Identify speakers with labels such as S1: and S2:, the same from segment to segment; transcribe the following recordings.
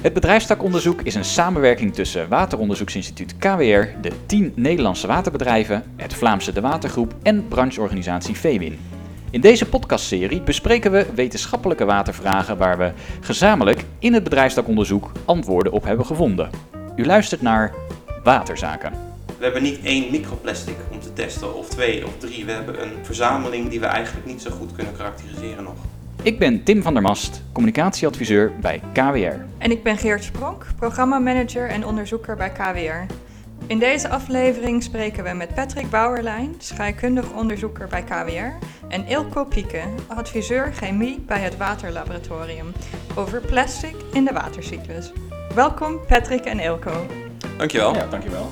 S1: Het bedrijfstakonderzoek is een samenwerking tussen Wateronderzoeksinstituut KWR, de 10 Nederlandse waterbedrijven, het Vlaamse De Watergroep en brancheorganisatie VWIN. In deze podcastserie bespreken we wetenschappelijke watervragen waar we gezamenlijk in het bedrijfstakonderzoek antwoorden op hebben gevonden. U luistert naar Waterzaken.
S2: We hebben niet één microplastic om te testen, of twee of drie. We hebben een verzameling die we eigenlijk niet zo goed kunnen karakteriseren nog.
S1: Ik ben Tim van der Mast, communicatieadviseur bij KWR.
S3: En ik ben Geert Spronk, programmamanager en onderzoeker bij KWR. In deze aflevering spreken we met Patrick Bouwerlijn, scheikundig onderzoeker bij KWR, en Ilko Pieke, adviseur chemie bij het Waterlaboratorium, over plastic in de watercyclus. Welkom Patrick en Ilko.
S2: Dankjewel.
S4: Ja, dankjewel.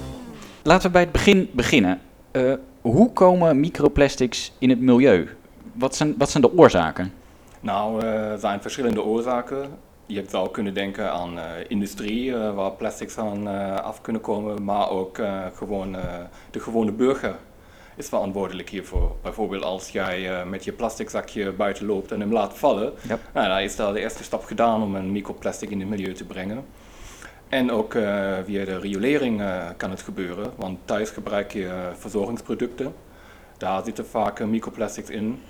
S1: Laten we bij het begin beginnen. Uh, hoe komen microplastics in het milieu? Wat zijn, wat zijn de oorzaken?
S4: Nou, er uh, zijn verschillende oorzaken. Je zou kunnen denken aan uh, industrie, uh, waar plastics aan af kunnen komen, maar ook gewoon, de gewone burger is verantwoordelijk hiervoor. Bijvoorbeeld als jij met je plastic zakje buiten loopt en hem laat vallen,
S1: Yep.
S4: nou, dan is daar de eerste stap gedaan om een microplastic in het milieu te brengen. En ook via de riolering kan het gebeuren, want thuis gebruik je verzorgingsproducten. Daar zitten vaak microplastics in.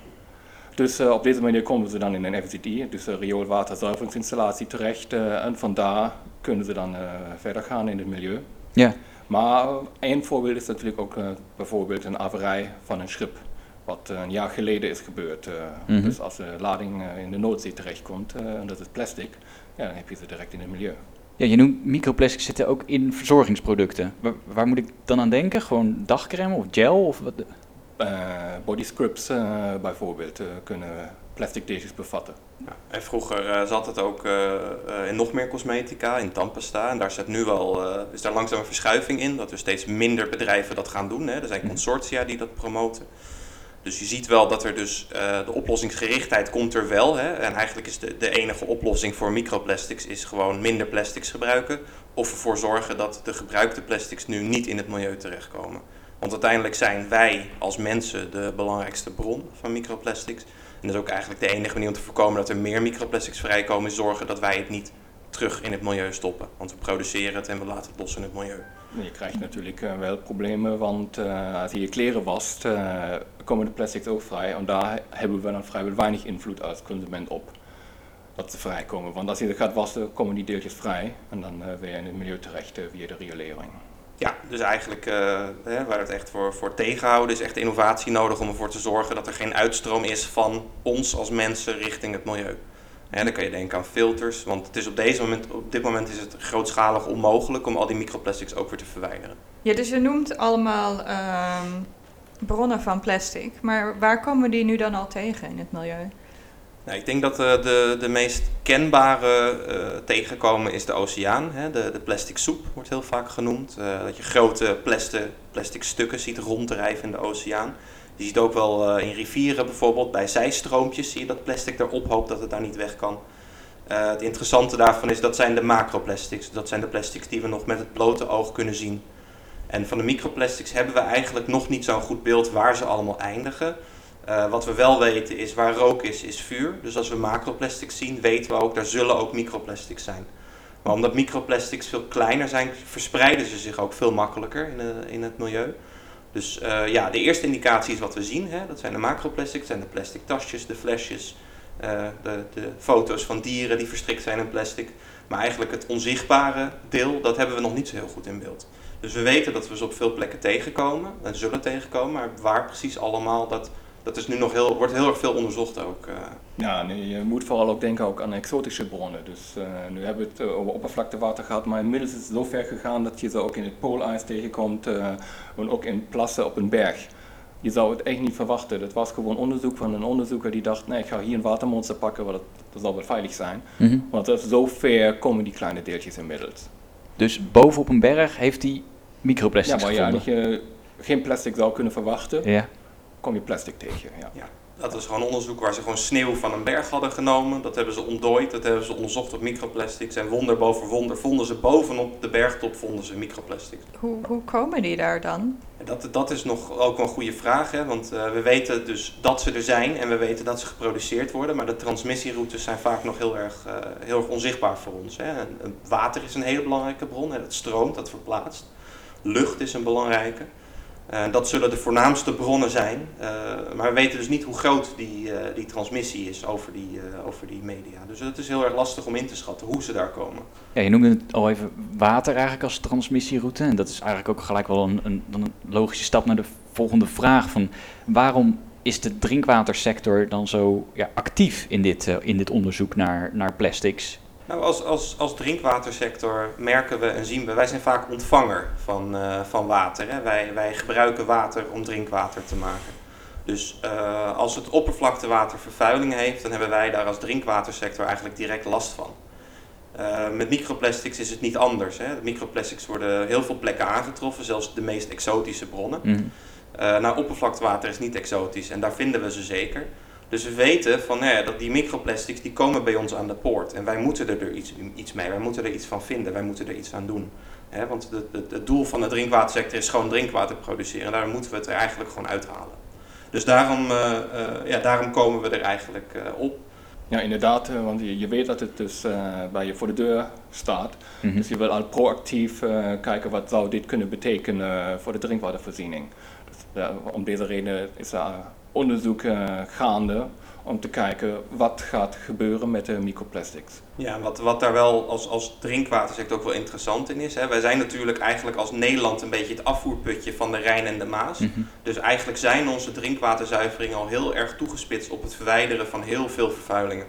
S4: Dus uh, op deze manier komen ze dan in een FZI, dus een rioolwaterzuiveringsinstallatie terecht. Uh, en vandaar kunnen ze dan uh, verder gaan in het milieu.
S1: Ja.
S4: Maar één voorbeeld is natuurlijk ook bijvoorbeeld een averij van een schip. Wat een jaar geleden is gebeurd.
S1: Mm -hmm.
S4: Dus als de lading in de Noordzee terechtkomt, en dat is plastic, ja, dan heb je ze direct in het milieu.
S1: Ja, je noemt microplastics zitten ook in verzorgingsproducten. Waar, waar, moet ik dan aan denken? Gewoon dagcreme of gel? Of wat?
S4: Uh, body scrubs uh, bijvoorbeeld uh, kunnen plastic deeltjes bevatten.
S2: Ja, en vroeger zat het ook in nog meer cosmetica, in tandpasta. En daar zit nu wel, is daar langzaam een verschuiving in, dat er steeds minder bedrijven dat gaan doen. Hè. Er zijn consortia die dat promoten. Dus je ziet wel dat er dus de oplossingsgerichtheid komt er wel. Hè. En eigenlijk is de, de enige oplossing voor microplastics is gewoon minder plastics gebruiken. Of ervoor zorgen dat de gebruikte plastics nu niet in het milieu terechtkomen. Want uiteindelijk zijn wij als mensen de belangrijkste bron van microplastics. En dat is ook eigenlijk de enige manier om te voorkomen dat er meer microplastics vrijkomen, zorgen dat wij het niet terug in het milieu stoppen. Want we produceren het en we laten het los in het milieu.
S4: Je krijgt natuurlijk uh, wel problemen, want uh, als je je kleren wast, uh, komen de plastics ook vrij. En daar hebben we dan vrijwel weinig invloed als consument op. Dat ze vrijkomen. Want als je het gaat wassen, komen die deeltjes vrij. En dan je in het milieu terecht via de riolering.
S2: Ja, dus eigenlijk uh, hè, waar het echt voor, voor tegenhouden is echt innovatie nodig om ervoor te zorgen dat er geen uitstroom is van ons als mensen richting het milieu. Dan kan je denken aan filters, want het is op, deze moment, op dit moment is het grootschalig onmogelijk om al die microplastics ook weer te verwijderen.
S3: Ja, dus je noemt allemaal uh, bronnen van plastic, maar waar komen die nu dan al tegen in het milieu?
S2: Nou, ik denk dat uh, de, de meest kenbare uh, tegenkomen is de oceaan. Hè? De, de plastic soep wordt heel vaak genoemd. Uh, dat je grote plastic, plastic stukken ziet ronddrijven in de oceaan. Je ziet ook wel in rivieren bijvoorbeeld, bij zijstroompjes zie je dat plastic erop hoopt dat het daar niet weg kan. het interessante daarvan is dat zijn de macroplastics. Dat zijn de plastics die we nog met het blote oog kunnen zien. En van de microplastics hebben we eigenlijk nog niet zo'n goed beeld waar ze allemaal eindigen. Uh, wat we wel weten is waar rook is, is vuur. Dus als we macroplastics zien, weten we ook, daar zullen ook microplastics zijn. Maar omdat microplastics veel kleiner zijn, verspreiden ze zich ook veel makkelijker in, de, in het milieu. Dus uh, ja, de eerste indicatie is wat we zien. Hè? Dat zijn de macroplastics, zijn de plastic tasjes, de flesjes, de, de foto's van dieren die verstrikt zijn in plastic. Maar eigenlijk het onzichtbare deel, dat hebben we nog niet zo heel goed in beeld. Dus we weten dat we ze op veel plekken tegenkomen en zullen tegenkomen, maar waar precies allemaal, dat, dat is nu nog heel, wordt heel erg veel onderzocht ook. Uh.
S4: Ja, nee, je moet vooral ook denken ook aan exotische bronnen. Dus uh, nu hebben we het over oppervlaktewater gehad, maar inmiddels is het zo ver gegaan dat je ze ook in het poolijs tegenkomt uh, en ook in plassen op een berg. Je zou het echt niet verwachten. Dat was gewoon onderzoek van een onderzoeker die dacht, nee, ik ga hier een watermonster pakken, want dat, dat zal wel veilig zijn.
S1: Mm -hmm.
S4: Want dat zo ver komen die kleine deeltjes inmiddels.
S1: Dus bovenop een berg heeft hij microplastics
S4: ja, maar
S1: gevonden?
S4: Ja, dat je geen plastic zou kunnen verwachten.
S1: Ja
S4: kom je plastic tegen. Ja.
S2: Ja. Dat is gewoon onderzoek waar ze gewoon sneeuw van een berg hadden genomen. Dat hebben ze ontdooid, dat hebben ze onderzocht op microplastics. En wonder boven wonder vonden ze bovenop de bergtop vonden ze microplastics.
S3: Hoe, hoe komen die daar dan?
S2: Dat, dat is nog ook een goede vraag, hè? want eh, we weten dus dat ze er zijn en we weten dat ze geproduceerd worden. Maar de transmissieroutes zijn vaak nog heel erg, eh, heel erg onzichtbaar voor ons. Hè? En, water is een hele belangrijke bron, hè? het stroomt, dat verplaatst. Lucht is een belangrijke. Eh, dat zullen de voornaamste bronnen zijn. Eh, maar we weten dus niet hoe groot die, eh, die transmissie is over die, over die media. Dus het is heel erg lastig om in te schatten hoe ze daar komen.
S1: Ja, je noemde het al even water eigenlijk als transmissieroute. En dat is eigenlijk ook gelijk wel een, een, een logische stap naar de volgende vraag. Van waarom is de drinkwatersector dan zo ja, actief in dit, in dit onderzoek naar, naar plastics?
S2: Nou, als, als, als drinkwatersector merken we en zien we, wij zijn vaak ontvanger van, eh, van water. Hè? Wij, wij gebruiken water om drinkwater te maken. Dus eh, als het oppervlaktewater vervuiling heeft, dan hebben wij daar als drinkwatersector eigenlijk direct last van. Eh, met microplastics is het niet anders. Hè? Microplastics worden heel veel plekken aangetroffen, zelfs de meest exotische bronnen. Eh, nou, oppervlaktewater is niet exotisch en daar vinden we ze zeker. Dus we weten van, nou ja, dat die microplastics die komen bij ons aan de poort. En wij moeten er, er iets, iets mee, wij moeten er iets van vinden, wij moeten er iets aan doen. Hè, want de- de- het doel van de drinkwatersector is gewoon drinkwater produceren. En daar moeten we het er eigenlijk gewoon uithalen. Dus daarom, eh, eh, ja, daarom komen we er eigenlijk eh, op.
S4: Ja, inderdaad, want je, je weet dat het dus eh, bij je voor de deur staat.
S1: Mhm.
S4: Dus je wil al proactief eh, kijken wat zou dit kunnen betekenen voor de drinkwatervoorziening. Dus, om deze reden is er onderzoek eh, gaande om te kijken wat gaat gebeuren met de microplastics.
S2: Ja, wat, wat daar wel als, als drinkwatersector ook wel interessant in is. Hè, wij zijn natuurlijk eigenlijk als Nederland een beetje het afvoerputje van de Rijn en de Maas.
S1: Mhm.
S2: Dus eigenlijk zijn onze drinkwaterzuiveringen al heel erg toegespitst op het verwijderen van heel veel vervuilingen.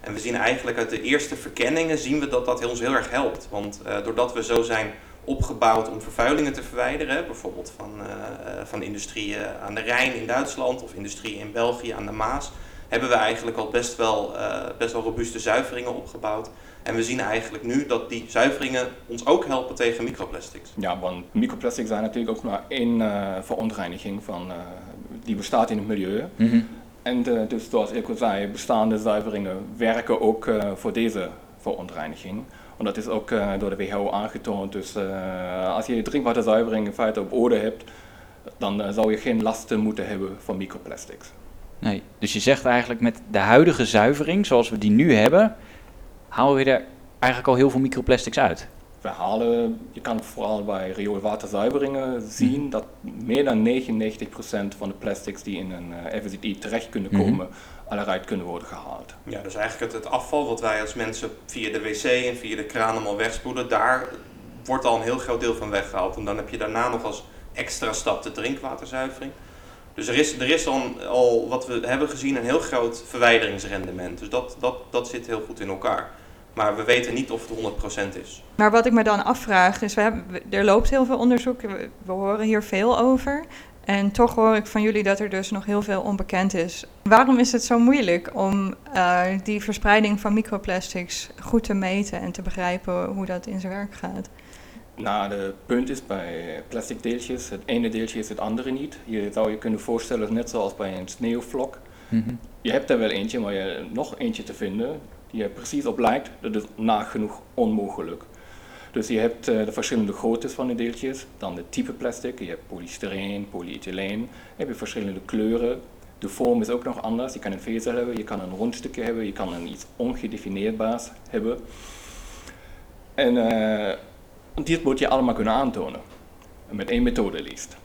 S2: En we zien eigenlijk uit de eerste verkenningen zien we dat dat ons heel erg helpt. Want eh, doordat we zo zijn opgebouwd om vervuilingen te verwijderen, bijvoorbeeld van, eh, van industrieën aan de Rijn in Duitsland of industrieën in België aan de Maas, hebben we eigenlijk al best wel, eh, best wel robuuste zuiveringen opgebouwd. En we zien eigenlijk nu dat die zuiveringen ons ook helpen tegen microplastics.
S4: Ja, want microplastics zijn natuurlijk ook maar één eh, verontreiniging van, die bestaat in het milieu.
S1: Mhm.
S4: En de, dus zoals ik al zei, bestaande zuiveringen werken ook voor deze verontreiniging. Want dat is ook eh, door de WHO aangetoond. Dus eh, als je drinkwaterzuivering in feite op orde hebt, dan eh, zou je geen lasten moeten hebben van microplastics.
S1: Nee, dus je zegt eigenlijk met de huidige zuivering, zoals we die nu hebben, halen we er eigenlijk al heel veel microplastics uit.
S4: We halen, je kan vooral bij rioolwaterzuiveringen zien dat meer dan 99% van de plastics die in een FSI terecht kunnen
S1: Mhm.
S4: komen, al eruit kunnen worden gehaald.
S2: Ja, dus eigenlijk het, het afval wat wij als mensen via de wc en via de kraan allemaal wegspoelen, daar wordt al een heel groot deel van weggehaald. En dan heb je daarna nog als extra stap de drinkwaterzuivering. Dus er is, er is al, al, wat we hebben gezien, een heel groot verwijderingsrendement. Dus dat, dat, dat zit heel goed in elkaar. Maar we weten niet of het 100% is.
S3: Maar wat ik me dan afvraag, is we hebben, er loopt heel veel onderzoek, we, we horen hier veel over. En toch hoor ik van jullie dat er dus nog heel veel onbekend is. Waarom is het zo moeilijk om eh, die verspreiding van microplastics goed te meten en te begrijpen hoe dat in zijn werk gaat?
S4: Nou, de punt is bij plastic deeltjes, het ene deeltje is het andere niet. Je zou je kunnen voorstellen, net zoals bij een sneeuwvlok.
S1: Mhm.
S4: Je hebt er wel eentje, maar je nog eentje te vinden die er precies op lijkt, dat is nagenoeg onmogelijk. Dus je hebt eh, de verschillende groottes van de deeltjes, dan de type plastic, je hebt polystyreen, polyethyleen, heb je verschillende kleuren. De vorm is ook nog anders, je kan een vezel hebben, je kan een rond stukje hebben, je kan een iets ongedefinieerbaars hebben. En eh, dit moet je allemaal kunnen aantonen, met één methode liefst.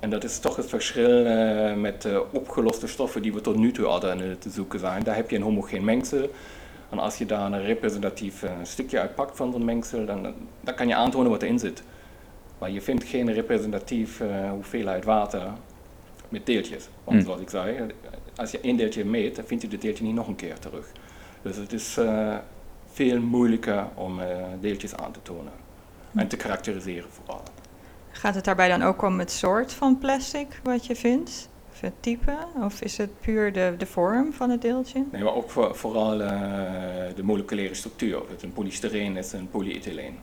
S4: En dat is toch het verschil eh, met opgeloste stoffen die we tot nu toe hadden te zoeken zijn. Daar heb je een homogeen mengsel. En als je daar een representatief eh, stukje uitpakt van zo'n mengsel, dan, dan kan je aantonen wat erin zit. Maar je vindt geen representatief eh, hoeveelheid water met deeltjes. Want
S1: Hmm.
S4: zoals ik zei, als je één deeltje meet, dan vind je dit deeltje niet nog een keer terug. Dus het is eh, veel moeilijker om eh, deeltjes aan te tonen. En te karakteriseren vooral.
S3: Gaat het daarbij dan ook om het soort van plastic wat je vindt? Of het type? Of is het puur de, de vorm van het deeltje?
S4: Nee, maar ook voor, vooral eh, de moleculaire structuur. Of het een polystyreen is, een polyethyleen.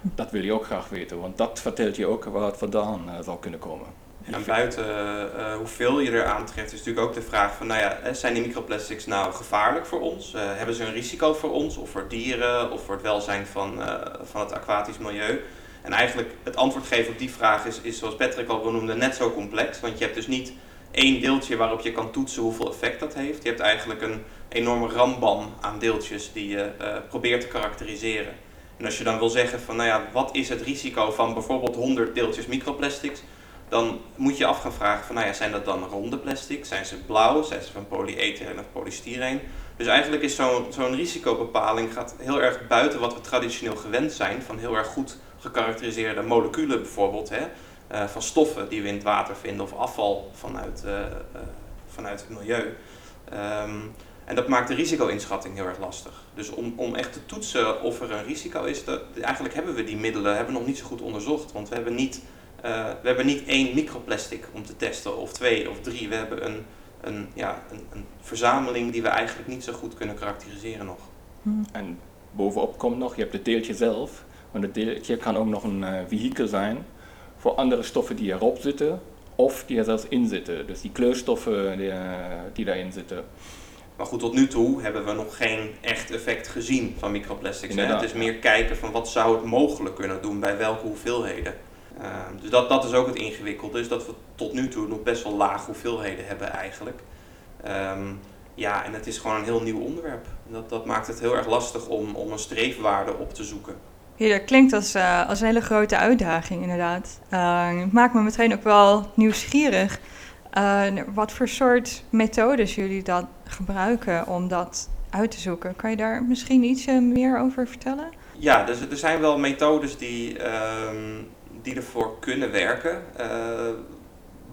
S4: Dat wil je ook graag weten, want dat vertelt je ook waar het vandaan eh, zou kunnen komen.
S2: En buiten uh, hoeveel je er aantreft, is natuurlijk ook de vraag van, nou ja, zijn die microplastics nou gevaarlijk voor ons? Uh, hebben ze een risico voor ons, of voor dieren, of voor het welzijn van, uh, van het aquatisch milieu? En eigenlijk het antwoord geven op die vraag is, is, zoals Patrick al benoemde, net zo complex. Want je hebt dus niet één deeltje waarop je kan toetsen hoeveel effect dat heeft. Je hebt eigenlijk een enorme rambam aan deeltjes die je probeert te karakteriseren. En als je dan wil zeggen van, nou ja, wat is het risico van bijvoorbeeld 100 deeltjes microplastics? dan moet je af gaan vragen van, nou ja, zijn dat dan ronde plastic? Zijn ze blauw? Zijn ze van polyethylene of polystyreen? Dus eigenlijk is zo'n zo'n risicobepaling gaat heel erg buiten wat we traditioneel gewend zijn, van heel erg goed gekarakteriseerde moleculen bijvoorbeeld, hè, uh, van stoffen die we in het water vinden of afval vanuit, uh, uh, vanuit het milieu. Um, en dat maakt de risico-inschatting heel erg lastig. Dus om, om echt te toetsen of er een risico is, dat, eigenlijk hebben we die middelen hebben we nog niet zo goed onderzocht. Want we hebben niet uh, we hebben niet één microplastic om te testen, of twee of drie. We hebben een, een, ja, een, een verzameling die we eigenlijk niet zo goed kunnen karakteriseren nog.
S4: Hmm. En bovenop komt nog, je hebt het deeltje zelf. Maar het deeltje kan ook nog een uh, vehikel zijn voor andere stoffen die erop zitten of die er zelfs in zitten. Dus die kleurstoffen die, uh, die daarin zitten.
S2: Maar goed, tot nu toe hebben we nog geen echt effect gezien van microplastics. Hè? Het is meer kijken van wat zou het mogelijk kunnen doen bij welke hoeveelheden. Ehm, dus dat, dat is ook het ingewikkelde, is dat we tot nu toe nog best wel lage hoeveelheden hebben eigenlijk. Um, ja, en het is gewoon een heel nieuw onderwerp. Dat, dat maakt het heel erg lastig om, om een streefwaarde op te zoeken.
S3: Ja, dat klinkt als, uh, als een hele grote uitdaging inderdaad. Het maakt me meteen ook wel nieuwsgierig. Uh, wat voor soort methodes jullie dan gebruiken om dat uit te zoeken. Kan je daar misschien iets meer over vertellen?
S2: Ja, dus er zijn wel methodes die, um, die ervoor kunnen werken.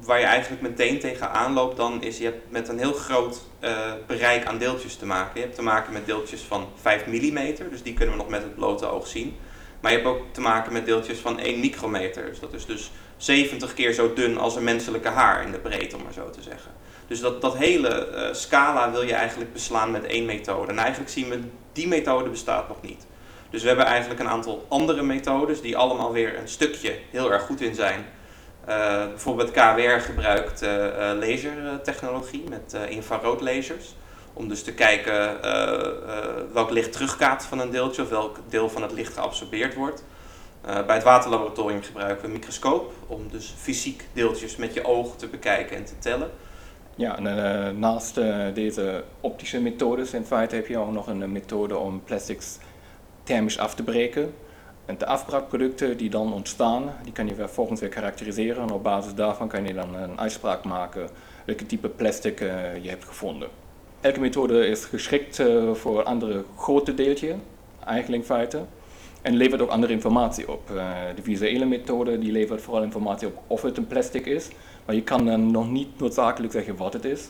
S2: Waar je eigenlijk meteen tegenaan loopt, dan is je hebt met een heel groot bereik aan deeltjes te maken. Je hebt te maken met deeltjes van 5 mm, dus die kunnen we nog met het blote oog zien. Maar je hebt ook te maken met deeltjes van 1 micrometer. Dus dat is dus 70 keer zo dun als een menselijke haar in de breedte, om maar zo te zeggen. Dus dat, dat hele uh, scala wil je eigenlijk beslaan met één methode. En eigenlijk zien we, die methode bestaat nog niet. Dus we hebben eigenlijk een aantal andere methodes die allemaal weer een stukje heel erg goed in zijn. Uh, bijvoorbeeld KWR gebruikt uh, lasertechnologie met infraroodlasers. Om dus te kijken welk licht terugkaat van een deeltje of welk deel van het licht geabsorbeerd wordt. bij het waterlaboratorium gebruiken we een microscoop om dus fysiek deeltjes met je oog te bekijken en te tellen.
S4: Ja, en naast deze optische methodes in feite heb je ook nog een methode om plastics thermisch af te breken. En de afbraakproducten die dan ontstaan, die kan je vervolgens weer karakteriseren. En op basis daarvan kan je dan een uitspraak maken welke type plastic je hebt gevonden. Elke methode is geschikt uh, voor andere grote deeltje, eigenlijk in. En levert ook andere informatie op. Uh, de visuele methode die levert vooral informatie op of het een plastic is. Maar je kan dan nog niet noodzakelijk zeggen wat het is.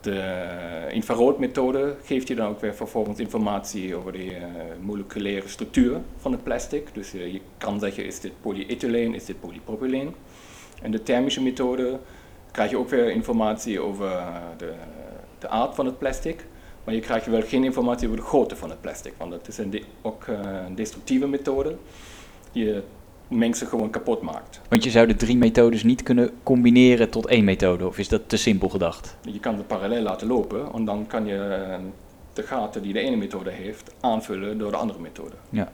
S4: De infraroodmethode geeft je dan ook weer vervolgens informatie over de uh, moleculaire structuur van het plastic. Dus je kan zeggen, is dit polyethyleen, is dit polypropyleen? En de thermische methode krijg je ook weer informatie over de, de aard van het plastic. Maar je krijgt wel geen informatie over de grootte van het plastic, want dat is een ook uh, een destructieve methode. Die mengsel gewoon kapot maakt.
S1: Want je zou de drie methodes niet kunnen combineren tot één methode, of is dat te simpel gedacht?
S4: Je kan ze parallel laten lopen en dan kan je eh, de gaten die de ene methode heeft aanvullen door de andere methode.
S1: Ja.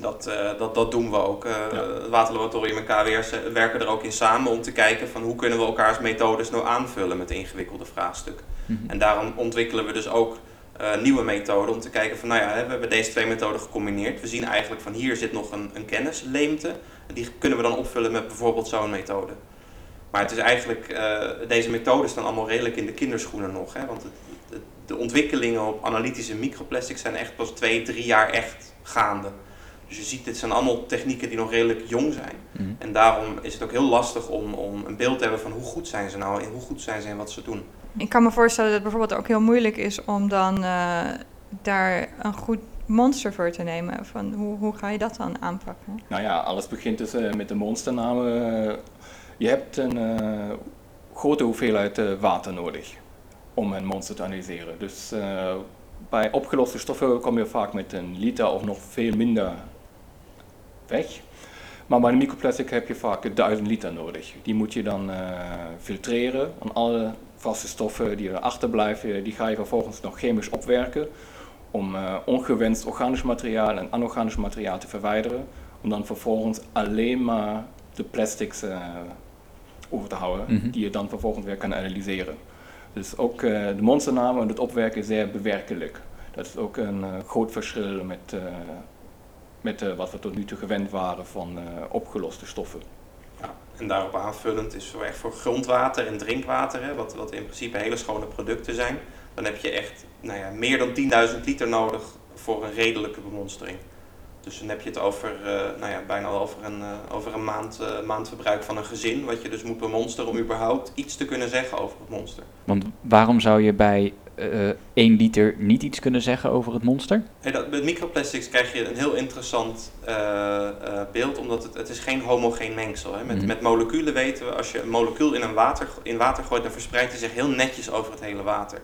S2: Dat, uh, dat, dat doen we ook. Uh, ja. Het Waterlaboratorium en KWR werken er ook in samen om te kijken van hoe kunnen we elkaars methodes nou aanvullen met ingewikkelde vraagstukken. Mm -hmm. En daarom ontwikkelen we dus ook uh, nieuwe methoden om te kijken van nou ja, we hebben deze twee methoden gecombineerd. We zien eigenlijk van hier zit nog een, een kennisleemte. Die kunnen we dan opvullen met bijvoorbeeld zo'n methode. Maar het is eigenlijk, deze methodes staan allemaal redelijk in de kinderschoenen nog. Hè? Want het, het, de ontwikkelingen op analytische microplastics zijn echt pas twee, drie jaar echt gaande. Dus je ziet, dit zijn allemaal technieken die nog redelijk jong zijn. Mm. En daarom is het ook heel lastig om, om een beeld te hebben van hoe goed zijn ze nou en hoe goed zijn ze in wat ze doen.
S3: Ik kan me voorstellen dat het bijvoorbeeld ook heel moeilijk is om dan uh, daar een goed monster voor te nemen. Van hoe, hoe ga je dat dan aanpakken?
S4: Nou ja, alles begint dus uh, met de monsternamen. je hebt een uh, grote hoeveelheid water nodig om een monster te analyseren. Dus bij opgeloste stoffen kom je vaak met een liter of nog veel minder weg. Maar bij de microplastic heb je vaak 1000 liter nodig. Die moet je dan uh, filtreren. En alle vaste stoffen die erachter blijven, die ga je vervolgens nog chemisch opwerken. Om uh, ongewenst organisch materiaal en anorganisch materiaal te verwijderen. Om dan vervolgens alleen maar de plastics uh, over te houden, mm -hmm. die je dan vervolgens weer kan analyseren. Dus ook de monsternaam en het opwerken is zeer bewerkelijk. Dat is ook een groot verschil met met uh, wat we tot nu toe gewend waren van uh, opgeloste stoffen.
S2: Ja, en daarop aanvullend is voor, echt voor grondwater en drinkwater, hè, wat, wat in principe hele schone producten zijn, dan heb je echt nou ja, meer dan 10.000 liter nodig voor een redelijke bemonstering. Dus dan heb je het over, uh, nou ja, bijna al over een, over een maand, maandverbruik van een gezin, wat je dus moet bemonsteren om überhaupt iets te kunnen zeggen over het monster.
S1: Want waarom zou je bij uh, 1 liter niet iets kunnen zeggen over het monster?
S2: Hey, dat, met microplastics krijg je een heel interessant uh, beeld, omdat het, het is geen homogeen mengsel is. Met, mm. met moleculen weten we, als je een molecuul in, een water, in water gooit, dan verspreidt hij zich heel netjes over het hele water.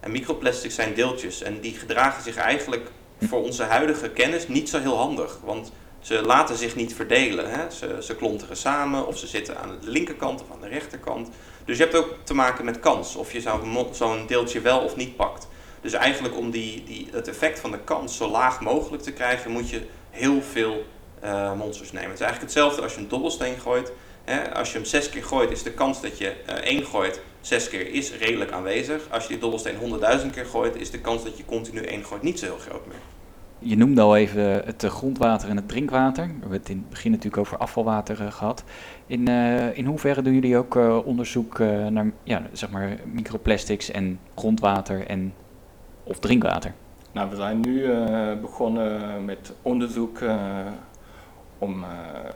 S2: En microplastics zijn deeltjes en die gedragen zich eigenlijk voor onze huidige kennis niet zo heel handig. Want ze laten zich niet verdelen. Hè? Ze, ze klonteren samen of ze zitten aan de linkerkant of aan de rechterkant. Dus je hebt ook te maken met kans, of je zo'n deeltje wel of niet pakt. Dus eigenlijk om die, die, het effect van de kans zo laag mogelijk te krijgen, moet je heel veel uh, monsters nemen. Het is eigenlijk hetzelfde als je een dobbelsteen gooit. Hè? Als je hem zes keer gooit, is de kans dat je uh, één gooit zes keer is redelijk aanwezig. Als je die dobbelsteen honderdduizend keer gooit, is de kans dat je continu één gooit niet zo heel groot meer.
S1: Je noemde al even het grondwater en het drinkwater. We hebben het in het begin natuurlijk over afvalwater uh, gehad. In, uh, in hoeverre doen jullie ook onderzoek naar ja, zeg maar microplastics en grondwater en, of drinkwater?
S4: Nou, we zijn nu begonnen met onderzoek om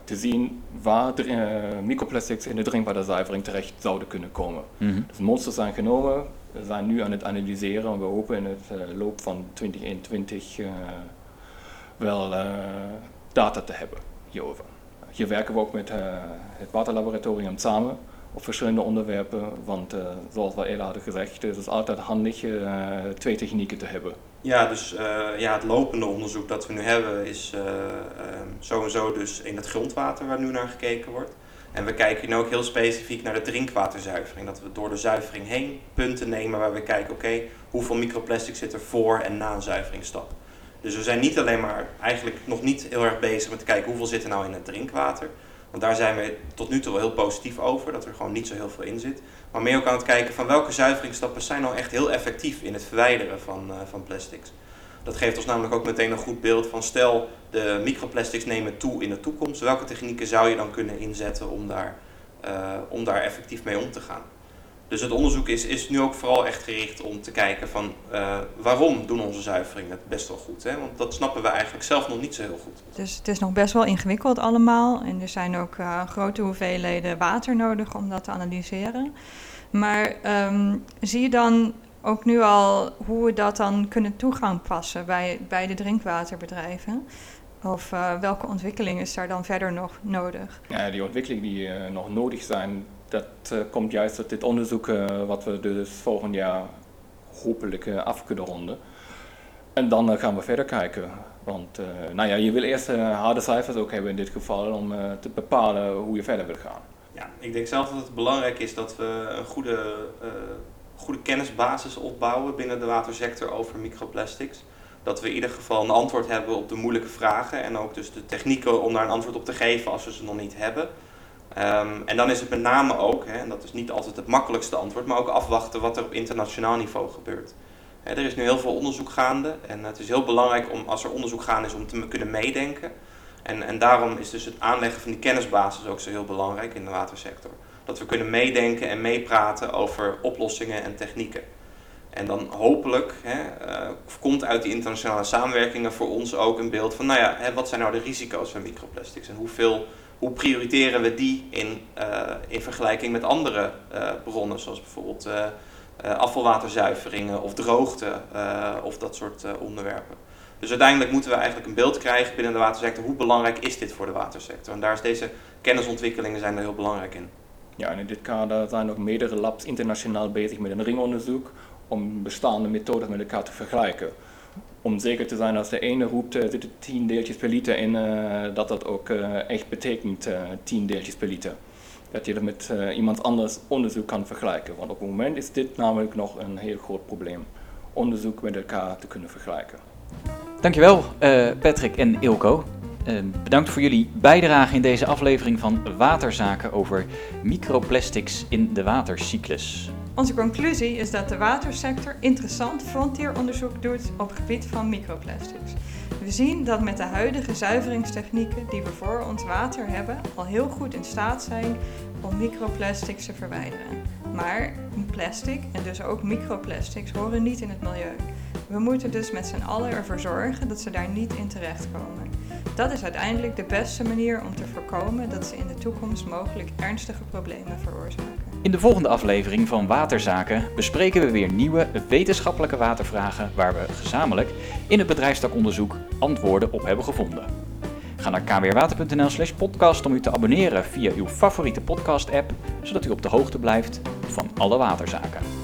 S4: te zien waar microplastics in de drinkwaterzuivering terecht zouden kunnen komen. Mm -hmm. Dus monsters zijn genomen, we zijn nu aan het analyseren en we hopen in het loop van 2021 uh, wel uh, data te hebben hierover. Hier werken we ook met het waterlaboratorium samen op verschillende onderwerpen, want zoals we eerder hadden gezegd, het is altijd handig twee technieken te hebben.
S2: Ja, dus ja, het lopende onderzoek dat we nu hebben is sowieso dus in het grondwater waar nu naar gekeken wordt. En we kijken nu ook heel specifiek naar de drinkwaterzuivering. Dat we door de zuivering heen punten nemen waar we kijken, oké, hoeveel microplastic zit er voor en na een zuiveringsstap. Dus we zijn niet alleen maar eigenlijk nog niet heel erg bezig met te kijken hoeveel zit er nou in het drinkwater. Want daar zijn we tot nu toe wel heel positief over, dat er gewoon niet zo heel veel in zit. Maar meer ook aan het kijken van welke zuiveringsstappen zijn nou echt heel effectief in het verwijderen van, uh, van plastics. Dat geeft ons namelijk ook meteen een goed beeld van stel de microplastics nemen toe in de toekomst. Welke technieken zou je dan kunnen inzetten om daar, uh, om daar effectief mee om te gaan? Dus het onderzoek is, is nu ook vooral echt gericht om te kijken van uh, waarom doen onze zuiveringen het best wel goed. Hè? Want dat snappen we eigenlijk zelf nog niet zo heel goed.
S3: Dus het is nog best wel ingewikkeld allemaal. En er zijn ook uh, grote hoeveelheden water nodig om dat te analyseren. Maar um, zie je dan ook nu al hoe we dat dan kunnen toegang passen bij, bij de drinkwaterbedrijven? Of uh, welke ontwikkeling is daar dan verder nog nodig?
S4: Ja, die ontwikkelingen die uh, nog nodig zijn, dat uh, komt juist uit dit onderzoek wat we dus volgend jaar hopelijk af kunnen ronden. En dan gaan we verder kijken. Want nou ja, je wil eerst harde cijfers ook hebben in dit geval om te bepalen hoe je verder wil gaan.
S2: Ja, ik denk zelf dat het belangrijk is dat we een goede goede kennisbasis opbouwen binnen de watersector over microplastics. Dat we in ieder geval een antwoord hebben op de moeilijke vragen en ook dus de technieken om daar een antwoord op te geven als we ze nog niet hebben. Um, en dan is het met name ook, hè, en dat is niet altijd het makkelijkste antwoord, maar ook afwachten wat er op internationaal niveau gebeurt. Hè, er is nu heel veel onderzoek gaande en het is heel belangrijk om als er onderzoek gaande is om te kunnen meedenken. En, en daarom is dus het aanleggen van die kennisbasis ook zo heel belangrijk in de watersector dat we kunnen meedenken en meepraten over oplossingen en technieken. En dan hopelijk hè, uh, komt uit die internationale samenwerkingen voor ons ook een beeld van, nou ja, hè, wat zijn nou de risico's van microplastics en hoeveel, hoe prioriteren we die in, uh, in vergelijking met andere uh, bronnen, zoals bijvoorbeeld afvalwaterzuiveringen of droogte of dat soort onderwerpen. Dus uiteindelijk moeten we eigenlijk een beeld krijgen binnen de watersector, hoe belangrijk is dit voor de watersector? En daar is deze kennisontwikkelingen zijn er heel belangrijk in.
S4: Ja, en in dit kader zijn ook meerdere labs internationaal bezig met een ringonderzoek om bestaande methodes met elkaar te vergelijken. Om zeker te zijn als de ene roept er zitten 10 deeltjes per liter in, dat dat ook echt betekent 10 deeltjes per liter. Dat je dat met iemand anders onderzoek kan vergelijken. Want op het moment is dit namelijk nog een heel groot probleem. Onderzoek met elkaar te kunnen vergelijken.
S1: Dankjewel Patrick en Ilko. Bedankt voor jullie bijdrage in deze aflevering van Waterzaken over microplastics in de watercyclus.
S3: Onze conclusie is dat de watersector interessant frontieronderzoek doet op het gebied van microplastics. We zien dat met de huidige zuiveringstechnieken die we voor ons water hebben, al heel goed in staat zijn om microplastics te verwijderen. Maar plastic en dus ook microplastics horen niet in het milieu. We moeten dus met z'n allen ervoor zorgen dat ze daar niet in terechtkomen. Dat is uiteindelijk de beste manier om te voorkomen dat ze in de toekomst mogelijk ernstige problemen veroorzaken.
S1: In de volgende aflevering van Waterzaken bespreken we weer nieuwe wetenschappelijke watervragen waar we gezamenlijk in het bedrijfstakonderzoek antwoorden op hebben gevonden. Ga naar kwrwater.nl slash podcast om u te abonneren via uw favoriete podcast app, zodat u op de hoogte blijft van alle waterzaken.